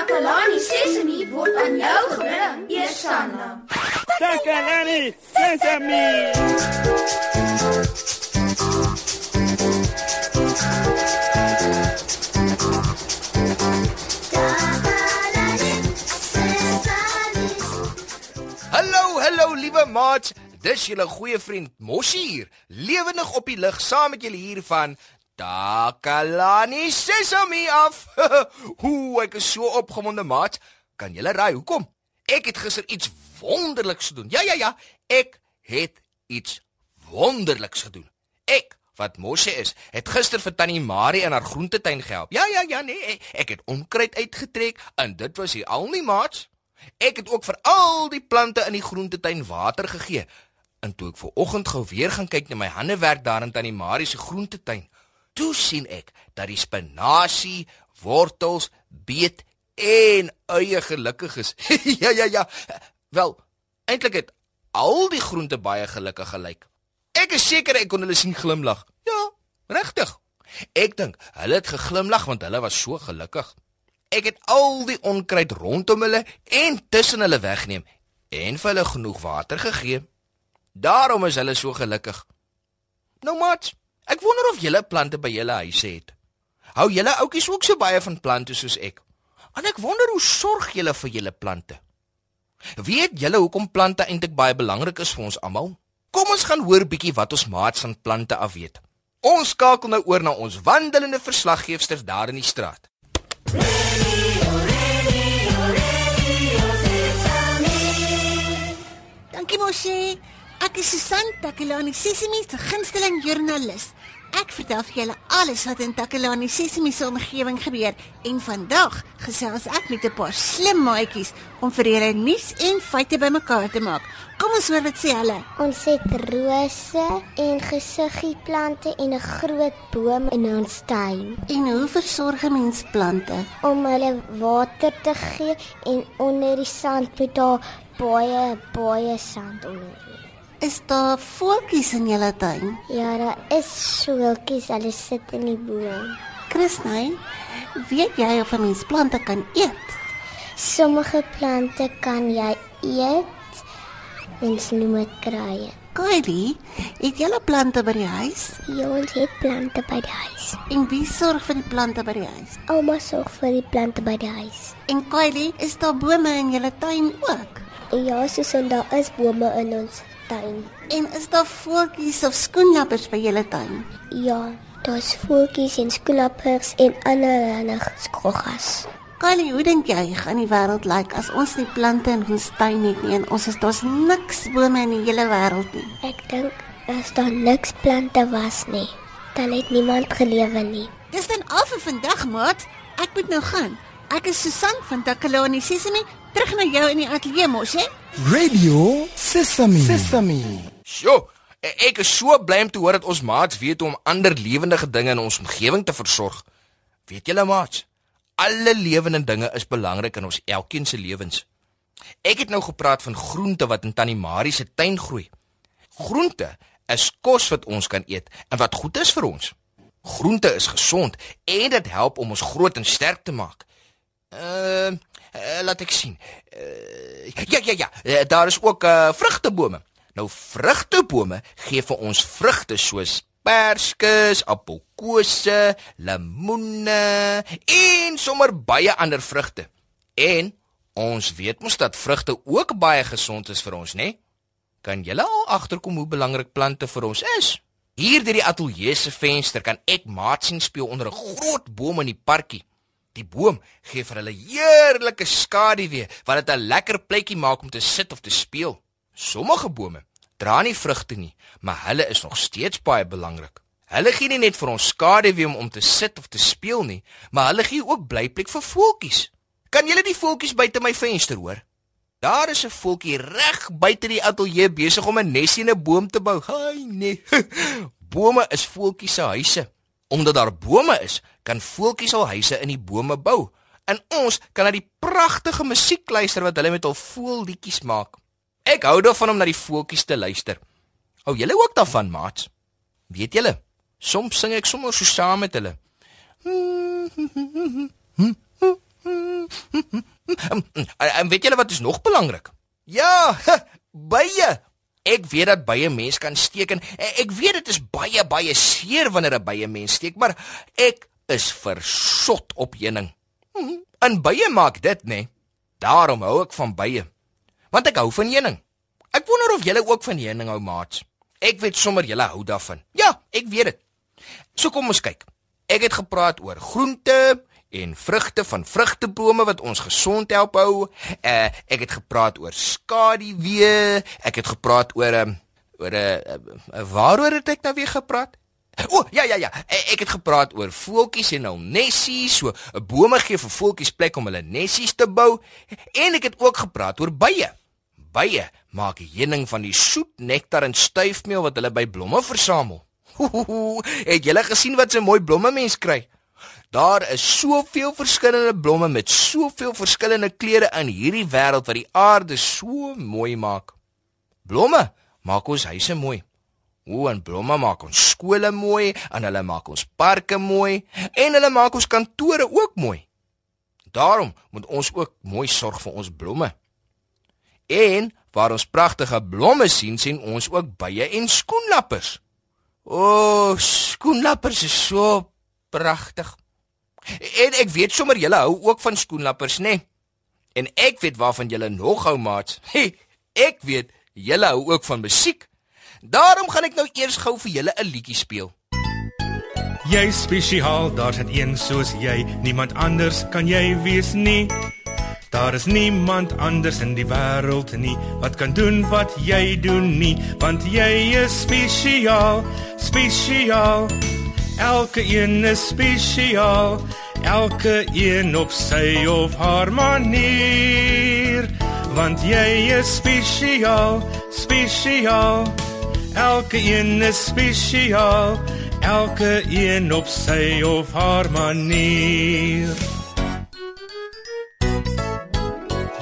Takalani Sesemi word aan jou gebring, Eersanna. Takalani Sesemi. Hallo, hallo liewe maats. Dis julle goeie vriend Moshi hier, lewendig op die lig saam met julle hier van Takalani Sesemi af. Hoe ek is so opgewonde maat. Kan julle raai hoekom? Ek het gister iets wonderliks gedoen. Ja ja ja, ek het iets wonderliks gedoen. Ek wat Moshi is, het gister vir Tannie Marie in haar groentetuin gehelp. Ja ja ja nee, ek het onkruid uitgetrek en dit was hier al nie maats. Ek het ook vir al die plante in die groentetuin water gegee. En toe ek ver oggend gou weer gaan kyk na my handewerk daar in Tannie Marie se groentetuin, toe sien ek dat die spinasie, wortels, beet en eie gelukkig is. ja ja ja. Wel, eintlik het al die groente baie gelukkig gelyk. Ek is seker ek kon hulle sien glimlag. Ja, regtig. Ek dink hulle het geglimlag want hulle was so gelukkig. Ek het al die onkruid rondom hulle en tussen hulle wegneem en vir hulle genoeg water gegee. Daarom is hulle so gelukkig. Nou maat, ek wonder of julle plante by julle huise het. Hou julle oudjies ook so baie van plante soos ek? En ek wonder hoe sorg julle vir julle plante? Weet julle hoekom plante eintlik baie belangrik is vir ons almal? Kom ons gaan hoor bietjie wat ons maats van plante af weet. Ons skakel nou oor na ons wandelende verslaggeefster daar in die straat. Dankie Moshi. Ek is Susan Takelani Sesimi se gunsteling joernalis. Ek vertel vir julle alles wat in Takelani Sesimi se omgewing gebeur en vandag gesels ek met 'n paar slim maatjies om vir julle nuus en feite bymekaar te maak. Kom ons hoor wat sê hulle. Ons het rose en gesiggiepplante en 'n groot boom in ons tuin En hoe versorg 'n mens plante? om hulle water te gee en onder die sand met daar baie baie sand onder. Is daar voeltjies in julle tuin? Ja, daar is soeltjies, hulle sit in die boom. Christine, weet jy of 'n mens plante kan eet? Sommige plante kan jy eet. Mens noem dit kraaie. Kylie, het julle plante by die huis? Ja, ons het plante by die huis. En wie sorg vir die plante by die huis? Ouma sorg vir die plante by die huis. En Kylie, is daar bome in julle tuin ook? Ja, Susan, daar is bome in ons tuin. En is daar voeltjies of skoenlappers by julle tuin? Ja, daar's voeltjies en skoelappers en allerlei skoggas. Kylie, hoe dink jy gaan die wêreld lyk as ons nie plante in ons tuin het nie en ons is daar's niks bome in die hele wêreld nie? Ek dink as daar niks plante was nie, dan het niemand gelewe nie. Dis dan al vir vandag, maat. Ek moet nou gaan. Ek is Susan van Takalani Sesimi, terug na jou in die ateljee mos, hè? Radio Sesame. Sesame. Sjoe, e- ek is so bly om te hoor dat ons maats weet hoe om ander lewendige dinge in ons omgewing te versorg. Weet julle maats, alle lewende dinge is belangrik in ons elkeen se lewens. Ek het nou gepraat van groente wat in Tannie Marie se tuin groei. Groente is kos wat ons kan eet en wat goed is vir ons. Groente is gesond en dit help om ons groot en sterk te maak. Uh, laat ek sien. Uh, ja ja ja, uh, daar is ook uh vrugtebome. Nou vrugtebome gee vir ons vrugte soos perskes, appelkose, lemoene en sommer baie ander vrugte. En ons weet mos dat vrugte ook baie gesond is vir ons, né? Kan julle al agterkom hoe belangrik plante vir ons is? Hier deur die ateljee se venster kan ek maat sien speel onder 'n groot boom in die parkie. Die boom gee vir hulle heerlike skaduwee wat dit 'n lekker plekkie maak om te sit of te speel. Sommige bome dra nie vrugte nie, maar hulle is nog steeds baie belangrik. Hulle gee nie net vir ons skaduwee om, om te sit of te speel nie, maar hulle gee ook blyplek vir voeltjies. Kan julle die voeltjies buite my venster hoor? Daar is 'n voeltjie reg buite die ateljee besig om 'n nesie in 'n boom te bou. Haai nee. Bome is voeltjies se huise. Omdat daar bome is, kan voeltjies al huise in die bome bou. En ons kan na die pragtige musiek luister wat hulle met hul voelliedjies maak. Ek hou daarvan om na die voeltjies te luister. Hou julle ook daarvan, maats? Weet julle, soms sing ek sommer so saam met hulle. En weet julle wat is nog belangrik? Ja, bye. Ek weet dat baie mense kan steek en ek weet dit is baie baie seer wanneer 'n baie mens steek, maar ek is versot op heuning. En baie maak dit, nê? Nee. Daarom hou ek van baie. Want ek hou van heuning. Ek wonder of julle ook van heuning hou, maats. Ek weet sommer julle hou daarvan. Ja, ek weet dit. So kom ons kyk. Ek het gepraat oor groente en vrugte van vrugtebome wat ons gesond help hou. Uh, ek het gepraat oor skaduwee. Ek het gepraat oor 'n um, oor 'n uh, uh, waaroor het ek nou weer gepraat? O, oh, ja ja ja. Ek het gepraat oor voeltjies en hul nessies. So 'n bome gee vir voeltjies plek om hulle nessies te bou. En ek het ook gepraat oor bye. Bye maak heuning van die soet nektar en stuifmeel wat hulle by blomme versamel. Het julle gesien wat 'n mooi blomme mens kry? Daar is soveel verskillende blomme met soveel verskillende kleure in hierdie wêreld wat die aarde so mooi maak. Blomme maak ons huise mooi. O, en blomme maak ons skole mooi, en hulle maak ons parke mooi, en hulle maak ons kantore ook mooi. Daarom moet ons ook mooi sorg vir ons blomme. En waar ons pragtige blomme sien, sien ons ook bye en skoenlappers. O, skoenlappers is so pragtig. En ek weet sommer julle hou ook van skoenlappers, né? Nee? En ek weet waarvan julle nog hou, maat. Hey, ek weet julle hou ook van musiek. Daarom gaan ek nou eers gou vir julle 'n liedjie speel. Jy spesiaal, daar's net een soos jy. Niemand anders kan jy wees nie. Daar is niemand anders in die wêreld nie wat kan doen wat jy doen nie, want jy is spesiaal, spesiaal. Elke een is spesiaal, elke een op sy of haar manier. Want jy is spesiaal, spesiaal. Elke een is spesiaal, elke een op sy of haar manier.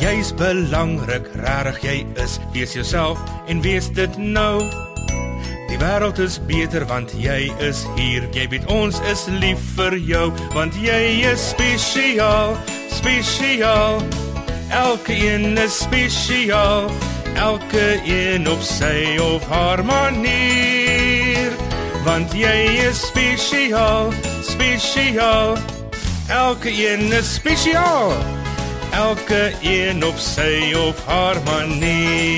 Jy's belangrik, rarig jy is, wees jouself en wees dit nou. Die wêreld is beter want jy is hier. Jy weet ons is lief vir jou want jy is spesiaal, spesiaal. Elke een is spesiaal. Elke een op sy of haar manier. Want jy is spesiaal, spesiaal. Elke een is spesiaal. Elke een op sy of haar manier.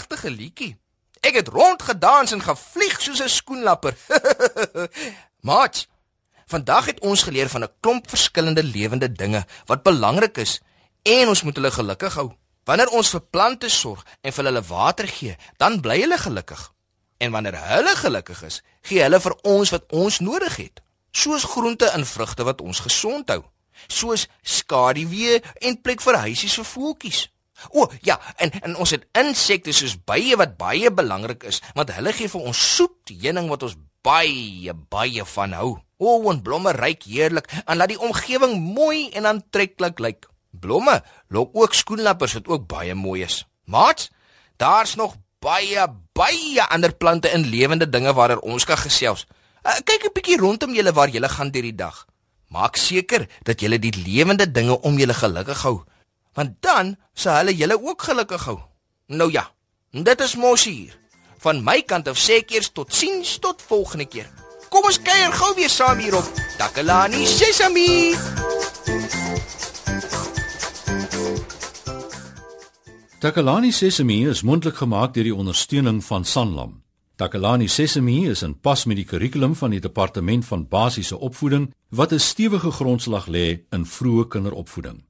Pragtige liedjie. Ek het rondgedans en gevlieg soos 'n skoenlapper. Maat, vandag het ons geleer van 'n klomp verskillende lewende dinge wat belangrik is en ons moet hulle gelukkig hou. Wanneer ons vir plante sorg en vir hulle water gee, dan bly hulle gelukkig. En wanneer hulle gelukkig is, gee hulle vir ons wat ons nodig het, soos groente en vrugte wat ons gesond hou, soos skaduwee en plek vir huisies vir voeltjies. O, ja, en en ons het insekte soos bye wat baie belangrik is, want hulle gee vir ons soet heuning wat ons baie baie van hou. O, en blomme ryk heerlik en laat die omgewing mooi en aantreklik lyk. Blomme lok ook skoenlappers wat ook baie mooi is. Maat, daar's nog baie baie ander plante en lewende dinge waaroor ons kan gesels. Uh, kyk 'n bietjie rondom julle waar julle gaan deur die dag. Maak seker dat julle die lewende dinge om julle gelukkig hou want dan sal hulle julle ook gelukkig hou. Nou ja, dit is mos hier. Van my kant af sê ek eers tot sins tot volgende keer. Kom ons kuier gou weer saam hier op Takalani Sesami. Takalani Sesami is mondelik gemaak deur die ondersteuning van Sanlam. Takalani Sesami is in pas met die kurrikulum van die departement van basiese opvoeding wat 'n stewige grondslag lê in vroeë kinderopvoeding.